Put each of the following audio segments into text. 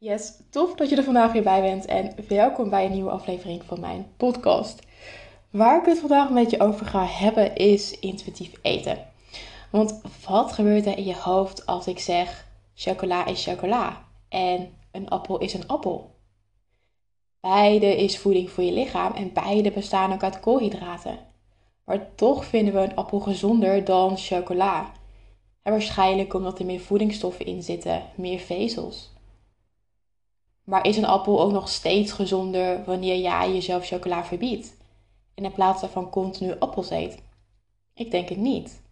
Yes, tof dat je er vandaag weer bij bent en welkom bij een nieuwe aflevering van mijn podcast. Waar ik het vandaag met je over ga hebben is intuïtief eten. Want wat gebeurt er in je hoofd als ik zeg chocola is chocola en een appel is een appel? Beide is voeding voor je lichaam en beide bestaan ook uit koolhydraten. Maar toch vinden we een appel gezonder dan chocola. En waarschijnlijk omdat er meer voedingsstoffen in zitten, meer vezels. Maar is een appel ook nog steeds gezonder wanneer jij jezelf chocola verbiedt? En in plaats daarvan continu appels eet? Ik denk het niet.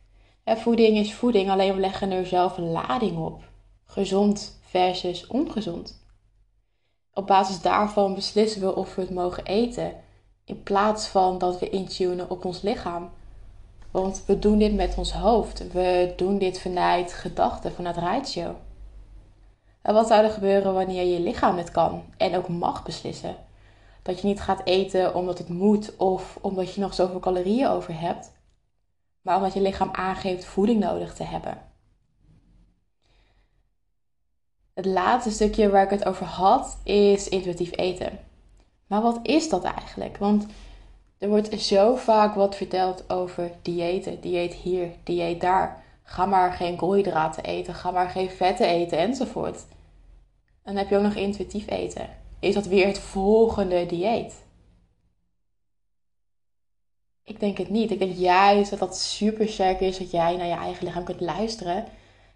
voeding is voeding, alleen we leggen er zelf een lading op. Gezond versus ongezond. Op basis daarvan beslissen we of we het mogen eten, in plaats van dat we intunen op ons lichaam. Want we doen dit met ons hoofd. We doen dit vanuit gedachten, vanuit ratio. En wat zou er gebeuren wanneer je lichaam het kan en ook mag beslissen? Dat je niet gaat eten omdat het moet of omdat je nog zoveel calorieën over hebt, maar omdat je lichaam aangeeft voeding nodig te hebben. Het laatste stukje waar ik het over had is intuïtief eten. Maar wat is dat eigenlijk? Want er wordt zo vaak wat verteld over diëten. Dieet hier, dieet daar. Ga maar geen koolhydraten eten, ga maar geen vetten eten enzovoort. Dan heb je ook nog intuïtief eten. Is dat weer het volgende dieet? Ik denk het niet. Ik denk juist dat dat super sterk is dat jij naar je eigen lichaam kunt luisteren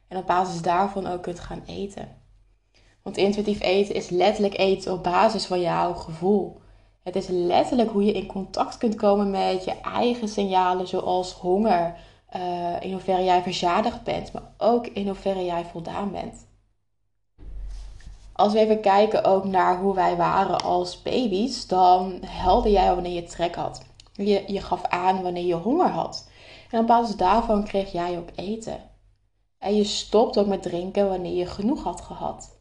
en op basis daarvan ook kunt gaan eten. Want intuïtief eten is letterlijk eten op basis van jouw gevoel. Het is letterlijk hoe je in contact kunt komen met je eigen signalen, zoals honger, uh, in hoeverre jij verzadigd bent, maar ook in hoeverre jij voldaan bent als we even kijken ook naar hoe wij waren als baby's, dan helde jij wanneer je trek had. Je, je gaf aan wanneer je honger had. En op basis daarvan kreeg jij ook eten. En je stopt ook met drinken wanneer je genoeg had gehad.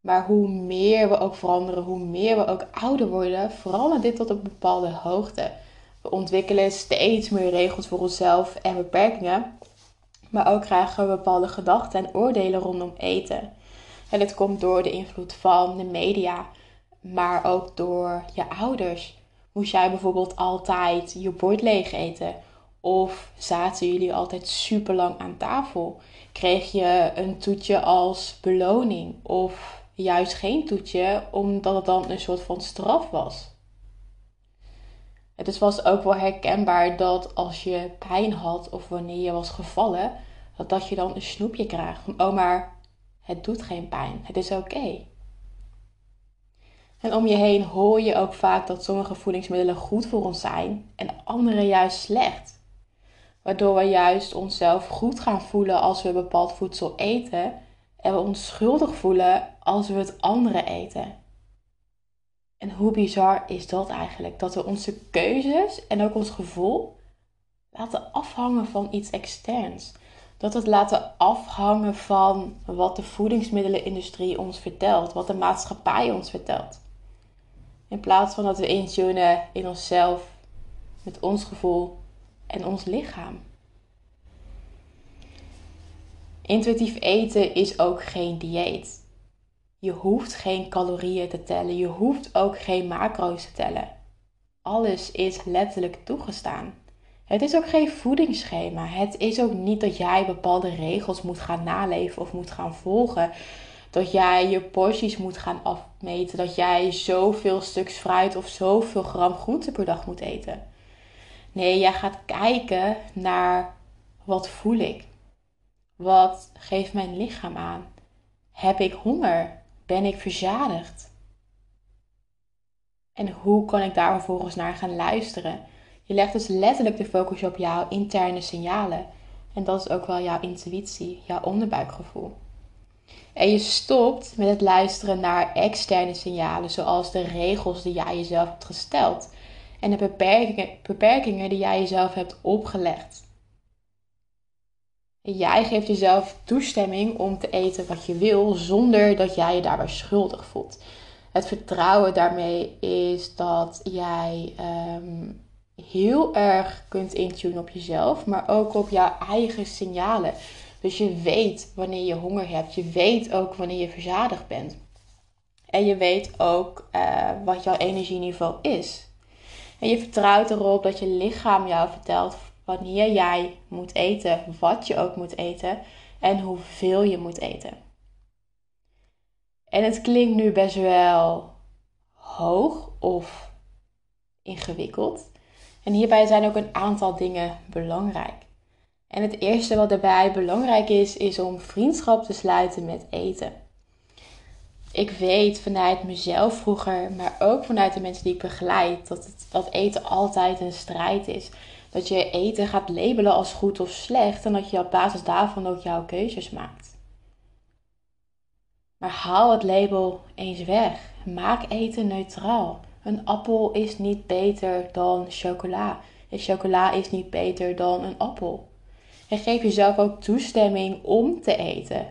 Maar hoe meer we ook veranderen, hoe meer we ook ouder worden, verandert dit tot een bepaalde hoogte. We ontwikkelen steeds meer regels voor onszelf en beperkingen, maar ook krijgen we bepaalde gedachten en oordelen rondom eten. En dit komt door de invloed van de media, maar ook door je ouders. Moest jij bijvoorbeeld altijd je bord leeg eten? Of zaten jullie altijd super lang aan tafel? Kreeg je een toetje als beloning? Of juist geen toetje, omdat het dan een soort van straf was? Het is ook wel herkenbaar dat als je pijn had of wanneer je was gevallen, dat, dat je dan een snoepje krijgt. Van, oh, het doet geen pijn. Het is oké. En om je heen hoor je ook vaak dat sommige voedingsmiddelen goed voor ons zijn en andere juist slecht. Waardoor we juist onszelf goed gaan voelen als we bepaald voedsel eten en we ons schuldig voelen als we het andere eten. En hoe bizar is dat eigenlijk? Dat we onze keuzes en ook ons gevoel laten afhangen van iets externs dat het laten afhangen van wat de voedingsmiddelenindustrie ons vertelt, wat de maatschappij ons vertelt. In plaats van dat we intunen in onszelf, met ons gevoel en ons lichaam. Intuïtief eten is ook geen dieet. Je hoeft geen calorieën te tellen, je hoeft ook geen macro's te tellen. Alles is letterlijk toegestaan. Het is ook geen voedingsschema. Het is ook niet dat jij bepaalde regels moet gaan naleven of moet gaan volgen. Dat jij je porties moet gaan afmeten. Dat jij zoveel stuks fruit of zoveel gram groente per dag moet eten. Nee, jij gaat kijken naar wat voel ik? Wat geeft mijn lichaam aan? Heb ik honger? Ben ik verzadigd? En hoe kan ik daar vervolgens naar gaan luisteren? Je legt dus letterlijk de focus op jouw interne signalen. En dat is ook wel jouw intuïtie, jouw onderbuikgevoel. En je stopt met het luisteren naar externe signalen, zoals de regels die jij jezelf hebt gesteld en de beperkingen, beperkingen die jij jezelf hebt opgelegd. Jij geeft jezelf toestemming om te eten wat je wil, zonder dat jij je daarbij schuldig voelt. Het vertrouwen daarmee is dat jij ehm, heel erg kunt intunen op jezelf, maar ook op jouw eigen signalen. Dus je weet wanneer je honger hebt. Je weet ook wanneer je verzadigd bent. En je weet ook uh, wat jouw energieniveau is. En je vertrouwt erop dat je lichaam jou vertelt wanneer jij moet eten, wat je ook moet eten en hoeveel je moet eten. En het klinkt nu best wel hoog of ingewikkeld. En hierbij zijn ook een aantal dingen belangrijk. En het eerste wat daarbij belangrijk is, is om vriendschap te sluiten met eten. Ik weet vanuit mezelf vroeger, maar ook vanuit de mensen die ik begeleid, dat, dat eten altijd een strijd is. Dat je eten gaat labelen als goed of slecht en dat je op basis daarvan ook jouw keuzes maakt. Maar haal het label eens weg. Maak eten neutraal. Een appel is niet beter dan chocola. En chocola is niet beter dan een appel. En geef jezelf ook toestemming om te eten.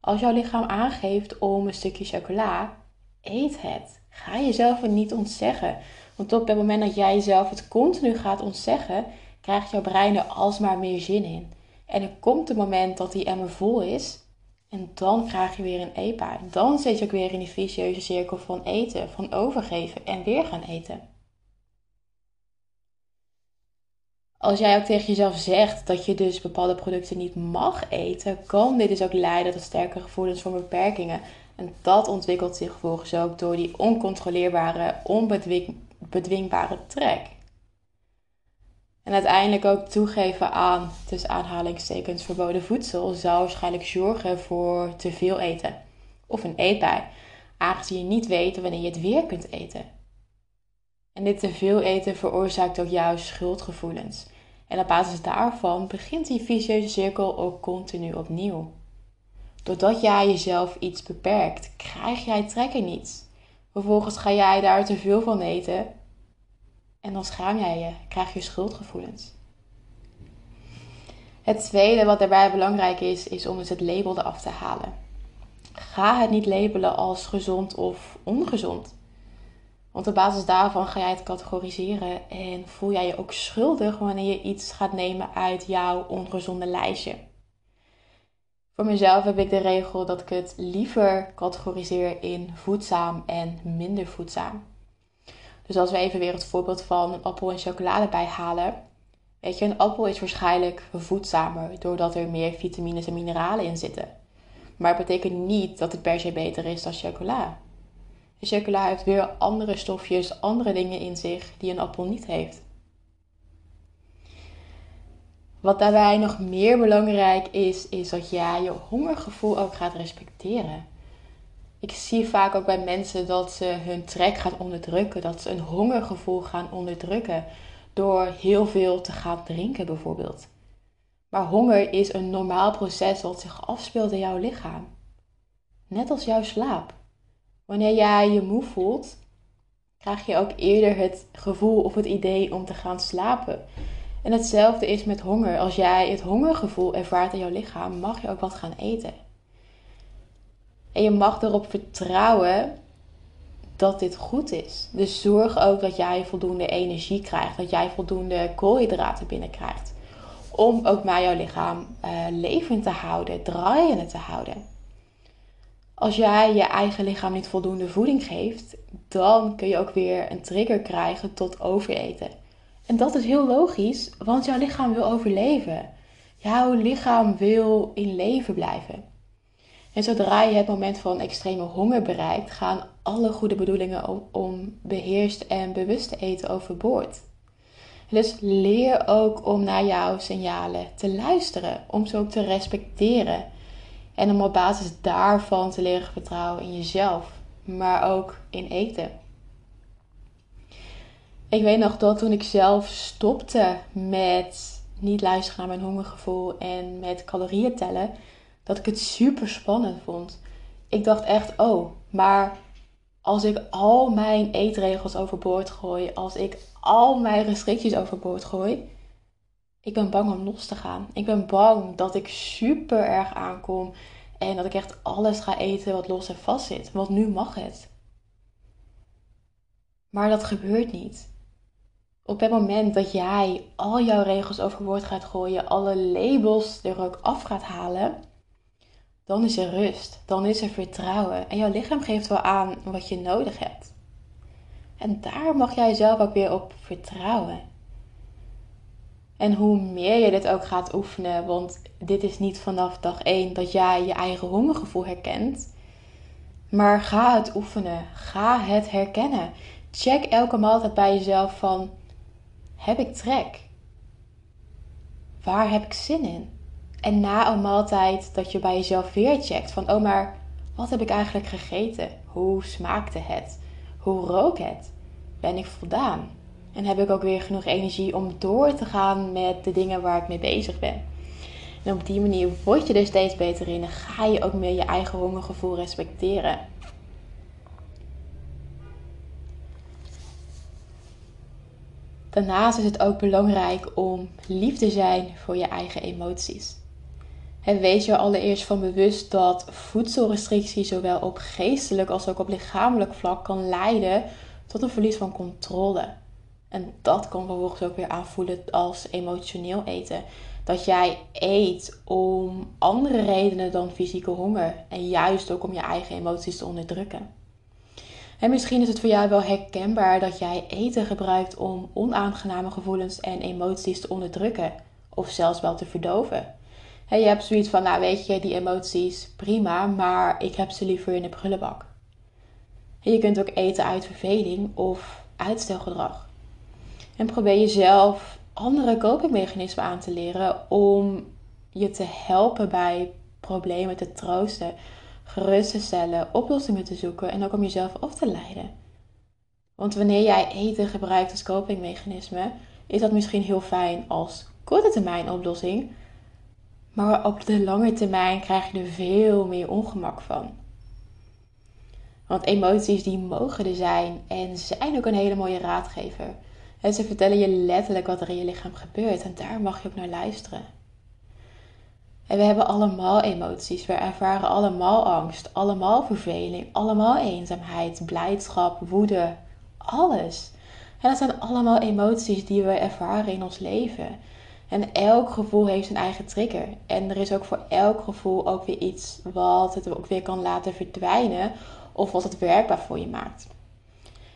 Als jouw lichaam aangeeft om een stukje chocola, eet het. Ga jezelf er niet ontzeggen. Want op het moment dat jij jezelf het continu gaat ontzeggen, krijgt jouw brein er alsmaar meer zin in. En er komt een moment dat die emmer vol is en dan krijg je weer een eetbui. Dan zit je ook weer in die vicieuze cirkel van eten, van overgeven en weer gaan eten. Als jij ook tegen jezelf zegt dat je dus bepaalde producten niet mag eten, kan dit dus ook leiden tot sterke gevoelens van beperkingen. En dat ontwikkelt zich vervolgens ook door die oncontroleerbare, onbedwingbare trek. En uiteindelijk ook toegeven aan, tussen aanhalingstekens, verboden voedsel zou waarschijnlijk zorgen voor te veel eten. Of een eetbui, aangezien je niet weet wanneer je het weer kunt eten. En dit te veel eten veroorzaakt ook juist schuldgevoelens. En op basis daarvan begint die vicieuze cirkel ook continu opnieuw. Doordat jij jezelf iets beperkt, krijg jij trekken niet. Vervolgens ga jij daar te veel van eten en dan schaam jij je, krijg je schuldgevoelens. Het tweede wat daarbij belangrijk is, is om dus het label eraf te halen. Ga het niet labelen als gezond of ongezond. Want op basis daarvan ga jij het categoriseren en voel jij je ook schuldig wanneer je iets gaat nemen uit jouw ongezonde lijstje. Voor mezelf heb ik de regel dat ik het liever categoriseer in voedzaam en minder voedzaam. Dus als we even weer het voorbeeld van een appel en chocolade bijhalen. Weet je, een appel is waarschijnlijk voedzamer doordat er meer vitamines en mineralen in zitten. Maar het betekent niet dat het per se beter is dan chocola. De chocola heeft weer andere stofjes, andere dingen in zich die een appel niet heeft. Wat daarbij nog meer belangrijk is, is dat jij je hongergevoel ook gaat respecteren. Ik zie vaak ook bij mensen dat ze hun trek gaan onderdrukken, dat ze een hongergevoel gaan onderdrukken door heel veel te gaan drinken bijvoorbeeld. Maar honger is een normaal proces dat zich afspeelt in jouw lichaam. Net als jouw slaap. Wanneer jij je moe voelt, krijg je ook eerder het gevoel of het idee om te gaan slapen. En hetzelfde is met honger. Als jij het hongergevoel ervaart in jouw lichaam, mag je ook wat gaan eten. En je mag erop vertrouwen dat dit goed is. Dus zorg ook dat jij voldoende energie krijgt, dat jij voldoende koolhydraten binnenkrijgt. Om ook maar jouw lichaam uh, levend te houden, draaiende te houden. Als jij je eigen lichaam niet voldoende voeding geeft, dan kun je ook weer een trigger krijgen tot overeten. En dat is heel logisch, want jouw lichaam wil overleven. Jouw lichaam wil in leven blijven. En zodra je het moment van extreme honger bereikt, gaan alle goede bedoelingen om, beheerst en bewust te eten overboord. Dus leer ook om naar jouw signalen te luisteren, om ze ook te respecteren. En om op basis daarvan te leren vertrouwen in jezelf, maar ook in eten. Ik weet nog dat toen ik zelf stopte met niet luisteren naar mijn hongergevoel en met calorieën tellen, dat ik het super spannend vond. Ik dacht echt, oh, maar als ik al mijn eetregels overboord gooi, als ik al mijn restricties overboord gooi, ik ben bang om los te gaan. Ik ben bang dat ik super erg aankom en dat ik echt alles ga eten wat los en vast zit. Want nu mag het. Maar dat gebeurt niet. Op het moment dat jij al jouw regels overboord gaat gooien, alle labels er ook af gaat halen, dan is er rust, dan is er vertrouwen. En jouw lichaam geeft wel aan wat je nodig hebt. En daar mag jij zelf ook weer op vertrouwen. En hoe meer je dit ook gaat oefenen, want dit is niet vanaf dag 1 dat jij je eigen hongergevoel herkent. Maar ga het oefenen, ga het herkennen. Check elke maaltijd bij jezelf van, heb ik trek? Waar heb ik zin in? En na een maaltijd dat je bij jezelf weer checkt van, oh maar, wat heb ik eigenlijk gegeten? Hoe smaakte het? Hoe rook het? Ben ik voldaan? En heb ik ook weer genoeg energie om door te gaan met de dingen waar ik mee bezig ben? En op die manier word je er steeds beter in en ga je ook meer je eigen hongergevoel respecteren. Daarnaast is het ook belangrijk om lief te zijn voor je eigen emoties. En wees je allereerst van bewust dat voedselrestrictie zowel op geestelijk als ook op lichamelijk vlak kan leiden tot een verlies van controle. En dat kan vervolgens ook weer aanvoelen als emotioneel eten. Dat jij eet om andere redenen dan fysieke honger. En juist ook om je eigen emoties te onderdrukken. En misschien is het voor jou wel herkenbaar dat jij eten gebruikt om onaangename gevoelens en emoties te onderdrukken. Of zelfs wel te verdoven. Je hebt zoiets van, nou weet je, die emoties prima, maar ik heb ze liever in de prullenbak. En je kunt ook eten uit verveling of uitstelgedrag. En probeer jezelf andere copingmechanismen aan te leren om je te helpen bij problemen te troosten, gerust te stellen, oplossingen te zoeken en ook om jezelf af te leiden. Want wanneer jij eten gebruikt als copingmechanisme, is dat misschien heel fijn als korte termijn oplossing, maar op de lange termijn krijg je er veel meer ongemak van. Want emoties die mogen er zijn en zijn ook een hele mooie raadgever. En ze vertellen je letterlijk wat er in je lichaam gebeurt en daar mag je ook naar luisteren. En we hebben allemaal emoties. We ervaren allemaal angst, allemaal verveling, allemaal eenzaamheid, blijdschap, woede, alles. En dat zijn allemaal emoties die we ervaren in ons leven. En elk gevoel heeft zijn eigen trigger. En er is ook voor elk gevoel ook weer iets wat het ook weer kan laten verdwijnen of wat het werkbaar voor je maakt.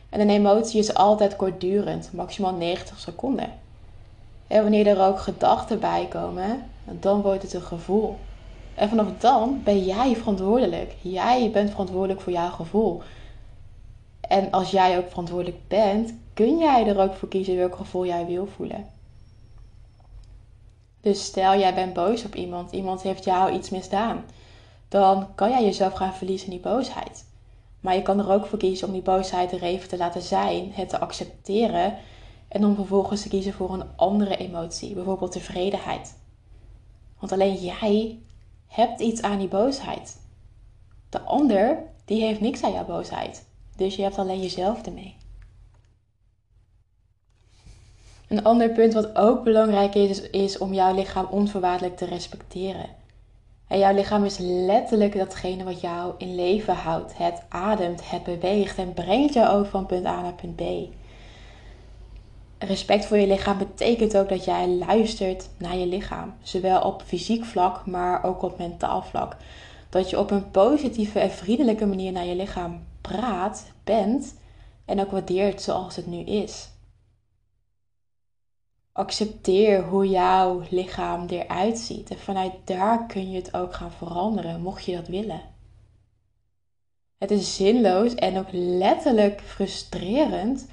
En een emotie is altijd kortdurend, maximaal 90 seconden. En wanneer er ook gedachten bij komen, dan wordt het een gevoel. En vanaf dan ben jij verantwoordelijk. Jij bent verantwoordelijk voor jouw gevoel. En als jij ook verantwoordelijk bent, kun jij er ook voor kiezen welk gevoel jij wil voelen. Dus stel jij bent boos op iemand, iemand heeft jou iets misdaan, dan kan jij jezelf gaan verliezen in die boosheid. Maar je kan er ook voor kiezen om die boosheid er even te laten zijn, het te accepteren en om vervolgens te kiezen voor een andere emotie, bijvoorbeeld tevredenheid. Want alleen jij hebt iets aan die boosheid. De ander, die heeft niks aan jouw boosheid. Dus je hebt alleen jezelf ermee. Een ander punt wat ook belangrijk is, is om jouw lichaam onvoorwaardelijk te respecteren. En jouw lichaam is letterlijk datgene wat jou in leven houdt. Het ademt, het beweegt en brengt jou ook van punt A naar punt B. Respect voor je lichaam betekent ook dat jij luistert naar je lichaam. Zowel op fysiek vlak, maar ook op mentaal vlak. Dat je op een positieve en vriendelijke manier naar je lichaam praat, bent en ook waardeert zoals het nu is. Accepteer hoe jouw lichaam eruit ziet. En vanuit daar kun je het ook gaan veranderen, mocht je dat willen. Het is zinloos en ook letterlijk frustrerend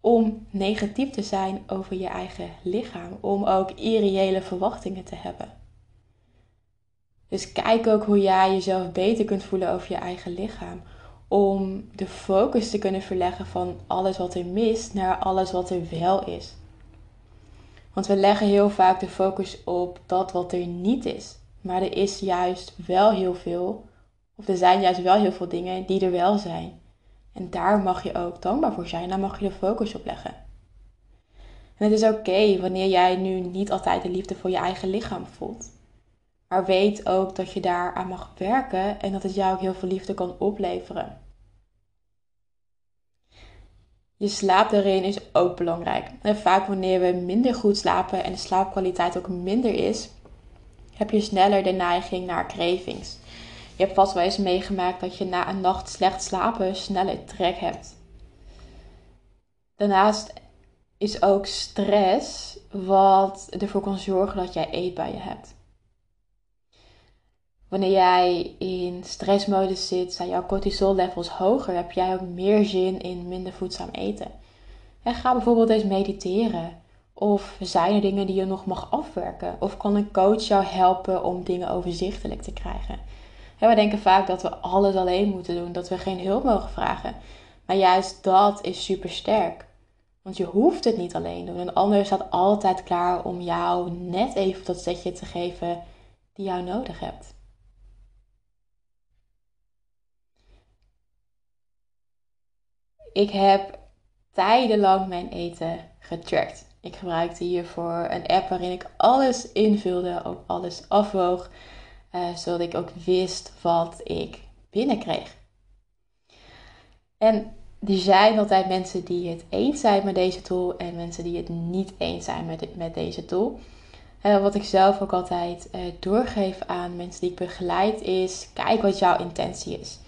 om negatief te zijn over je eigen lichaam. Om ook irreële verwachtingen te hebben. Dus kijk ook hoe jij jezelf beter kunt voelen over je eigen lichaam. Om de focus te kunnen verleggen van alles wat er mist naar alles wat er wel is. Want we leggen heel vaak de focus op dat wat er niet is. Maar er is juist wel heel veel, of er zijn juist wel heel veel dingen die er wel zijn. En daar mag je ook dankbaar voor zijn. Daar mag je de focus op leggen. En het is oké wanneer jij nu niet altijd de liefde voor je eigen lichaam voelt. Maar weet ook dat je daar aan mag werken en dat het jou ook heel veel liefde kan opleveren. Je slaap daarin is ook belangrijk. En vaak wanneer we minder goed slapen en de slaapkwaliteit ook minder is, heb je sneller de neiging naar cravings. Je hebt vast wel eens meegemaakt dat je na een nacht slecht slapen sneller trek hebt. Daarnaast is ook stress wat ervoor kan zorgen dat jij eet bij je hebt. Wanneer jij in stressmodus zit, zijn jouw cortisol levels hoger, heb jij ook meer zin in minder voedzaam eten. En ga bijvoorbeeld eens mediteren. Of zijn er dingen die je nog mag afwerken? Of kan een coach jou helpen om dingen overzichtelijk te krijgen? we denken vaak dat we alles alleen moeten doen, dat we geen hulp mogen vragen. Maar juist dat is super sterk. Want je hoeft het niet alleen doen. Een ander staat altijd klaar om jou net even dat zetje te geven die jou nodig hebt. Ik heb tijdenlang mijn eten getrackt. Ik gebruikte hiervoor een app waarin ik alles invulde, ook alles afwoog, uh, zodat ik ook wist wat ik binnenkreeg. En er zijn altijd mensen die het eens zijn met deze tool en mensen die het niet eens zijn met, met deze tool. En wat ik zelf ook altijd uh, doorgeef aan mensen die ik begeleid is: kijk wat jouw intentie is.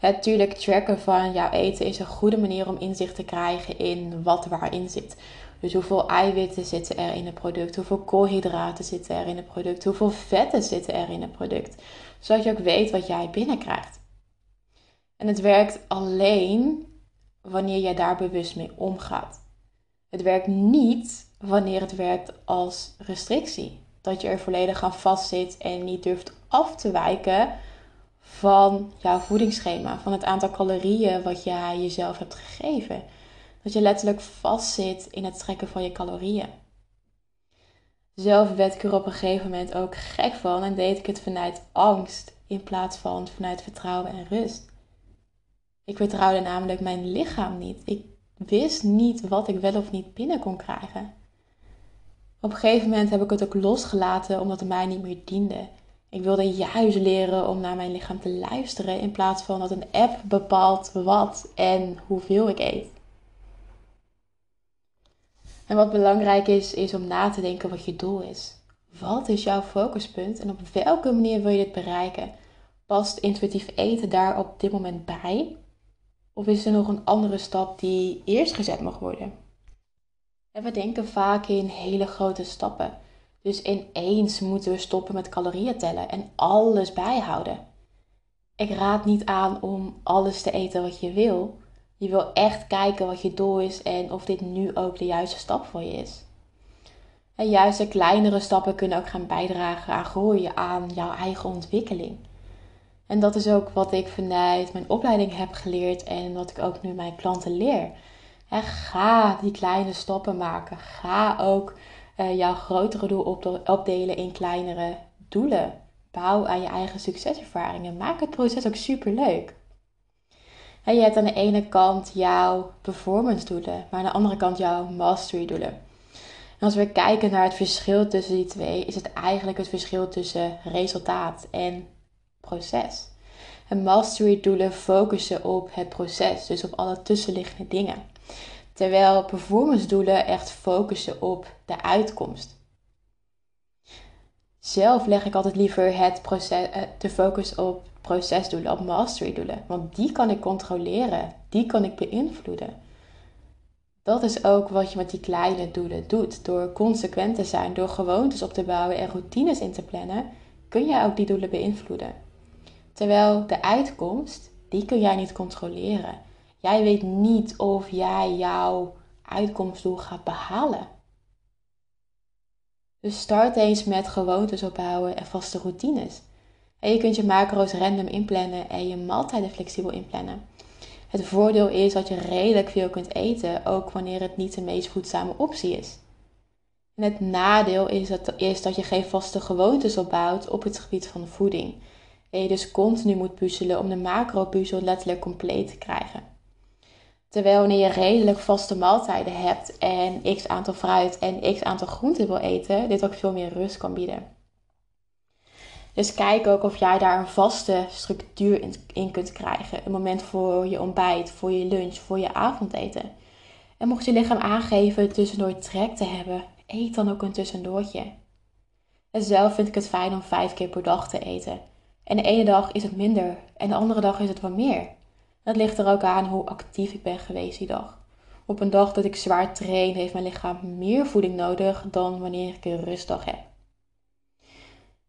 Natuurlijk, tracken van jouw eten is een goede manier om inzicht te krijgen in wat waarin zit. Dus hoeveel eiwitten zitten er in het product, hoeveel koolhydraten zitten er in het product, hoeveel vetten zitten er in het product. Zodat je ook weet wat jij binnenkrijgt. En het werkt alleen wanneer jij daar bewust mee omgaat. Het werkt niet wanneer het werkt als restrictie. Dat je er volledig aan vastzit en niet durft af te wijken van jouw voedingsschema, van het aantal calorieën wat jij jezelf hebt gegeven. Dat je letterlijk vastzit in het trekken van je calorieën. Zelf werd ik er op een gegeven moment ook gek van en deed ik het vanuit angst in plaats van vanuit vertrouwen en rust. Ik vertrouwde namelijk mijn lichaam niet. Ik wist niet wat ik wel of niet binnen kon krijgen. Op een gegeven moment heb ik het ook losgelaten omdat het mij niet meer diende. Ik wilde juist leren om naar mijn lichaam te luisteren in plaats van dat een app bepaalt wat en hoeveel ik eet. En wat belangrijk is, is om na te denken wat je doel is. Wat is jouw focuspunt en op welke manier wil je dit bereiken? Past intuïtief eten daar op dit moment bij? Of is er nog een andere stap die eerst gezet mag worden? En we denken vaak in hele grote stappen. Dus ineens moeten we stoppen met calorieën tellen en alles bijhouden. Ik raad niet aan om alles te eten wat je wil. Je wil echt kijken wat je doel is en of dit nu ook de juiste stap voor je is. En juist de kleinere stappen kunnen ook gaan bijdragen aan groeien, aan jouw eigen ontwikkeling. En dat is ook wat ik vanuit mijn opleiding heb geleerd en wat ik ook nu mijn klanten leer. ga die kleine stappen maken. Ga ook uh, jouw grotere doel opdelen in kleinere doelen. Bouw aan je eigen succeservaringen. Maak het proces ook super leuk. En je hebt aan de ene kant jouw performance doelen, maar aan de andere kant jouw mastery doelen. En als we kijken naar het verschil tussen die twee, is het eigenlijk het verschil tussen resultaat en proces. En mastery doelen focussen op het proces, dus op alle tussenliggende dingen. Terwijl performance doelen echt focussen op de uitkomst. Zelf leg ik altijd liever het proces, eh, de focus op procesdoelen, op mastery doelen. Want die kan ik controleren, die kan ik beïnvloeden. Dat is ook wat je met die kleine doelen doet. Door consequent te zijn, door gewoontes op te bouwen en routines in te plannen, kun je ook die doelen beïnvloeden. Terwijl de uitkomst, die kun jij niet controleren. Jij weet niet of jij jouw uitkomstdoel gaat behalen. Dus start eens met gewoontes opbouwen en vaste routines. En je kunt je macro's random inplannen en je maaltijden flexibel inplannen. Het voordeel is dat je redelijk veel kunt eten, ook wanneer het niet de meest voedzame optie is. En het nadeel is dat, is dat je geen vaste gewoontes opbouwt op het gebied van voeding. En je dus continu moet puzzelen om de macro-puzzel letterlijk compleet te krijgen. Terwijl wanneer je redelijk vaste maaltijden hebt en x aantal fruit en x aantal groenten wil eten, dit ook veel meer rust kan bieden. Dus kijk ook of jij daar een vaste structuur in, kunt krijgen. Een moment voor je ontbijt, voor je lunch, voor je avondeten. En mocht je lichaam aangeven tussendoor trek te hebben, eet dan ook een tussendoortje. En zelf vind ik het fijn om vijf keer per dag te eten. En de ene dag is het minder en de andere dag is het wat meer. Dat ligt er ook aan hoe actief ik ben geweest die dag. Op een dag dat ik zwaar train, heeft mijn lichaam meer voeding nodig dan wanneer ik een rustdag heb.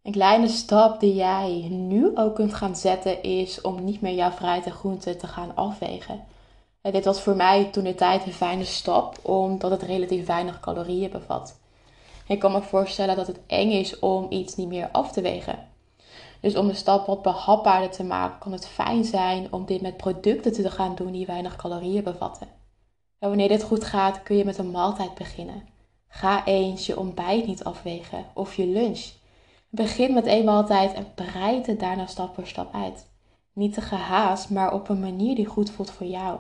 Een kleine stap die jij nu ook kunt gaan zetten is om niet meer jouw fruit en groenten te gaan afwegen. En dit was voor mij toen de tijd een fijne stap, omdat het relatief weinig calorieën bevat. Ik kan me voorstellen dat het eng is om iets niet meer af te wegen. Dus om de stap wat behapbaarder te maken, kan het fijn zijn om dit met producten te gaan doen die weinig calorieën bevatten. En wanneer dit goed gaat, kun je met een maaltijd beginnen. Ga eens je ontbijt niet afwegen of je lunch. Begin met één maaltijd en breid het daarna stap voor stap uit. Niet te gehaast, maar op een manier die goed voelt voor jou.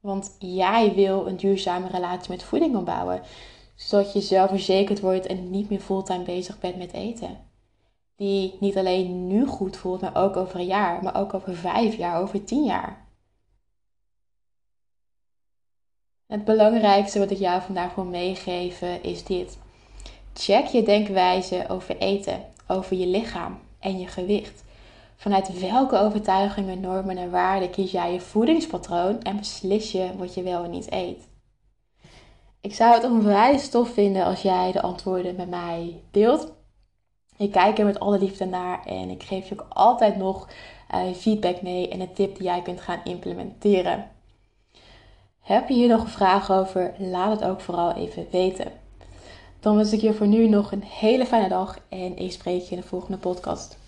Want jij wil een duurzame relatie met voeding opbouwen, zodat je zelf verzekerd wordt en niet meer fulltime bezig bent met eten. Die niet alleen nu goed voelt, maar ook over een jaar, maar ook over vijf jaar, over tien jaar. Het belangrijkste wat ik jou vandaag wil meegeven is dit. Check je denkwijze over eten, over je lichaam en je gewicht. Vanuit welke overtuigingen, normen en waarden kies jij je voedingspatroon en beslis je wat je wel en niet eet? Ik zou het onwijs tof vinden als jij de antwoorden met mij deelt. Ik kijk er met alle liefde naar en ik geef je ook altijd nog uh, feedback mee en een tip die jij kunt gaan implementeren. Heb je hier nog een vraag over? Laat het ook vooral even weten. Dan wens ik je voor nu nog een hele fijne dag en ik spreek je in de volgende podcast.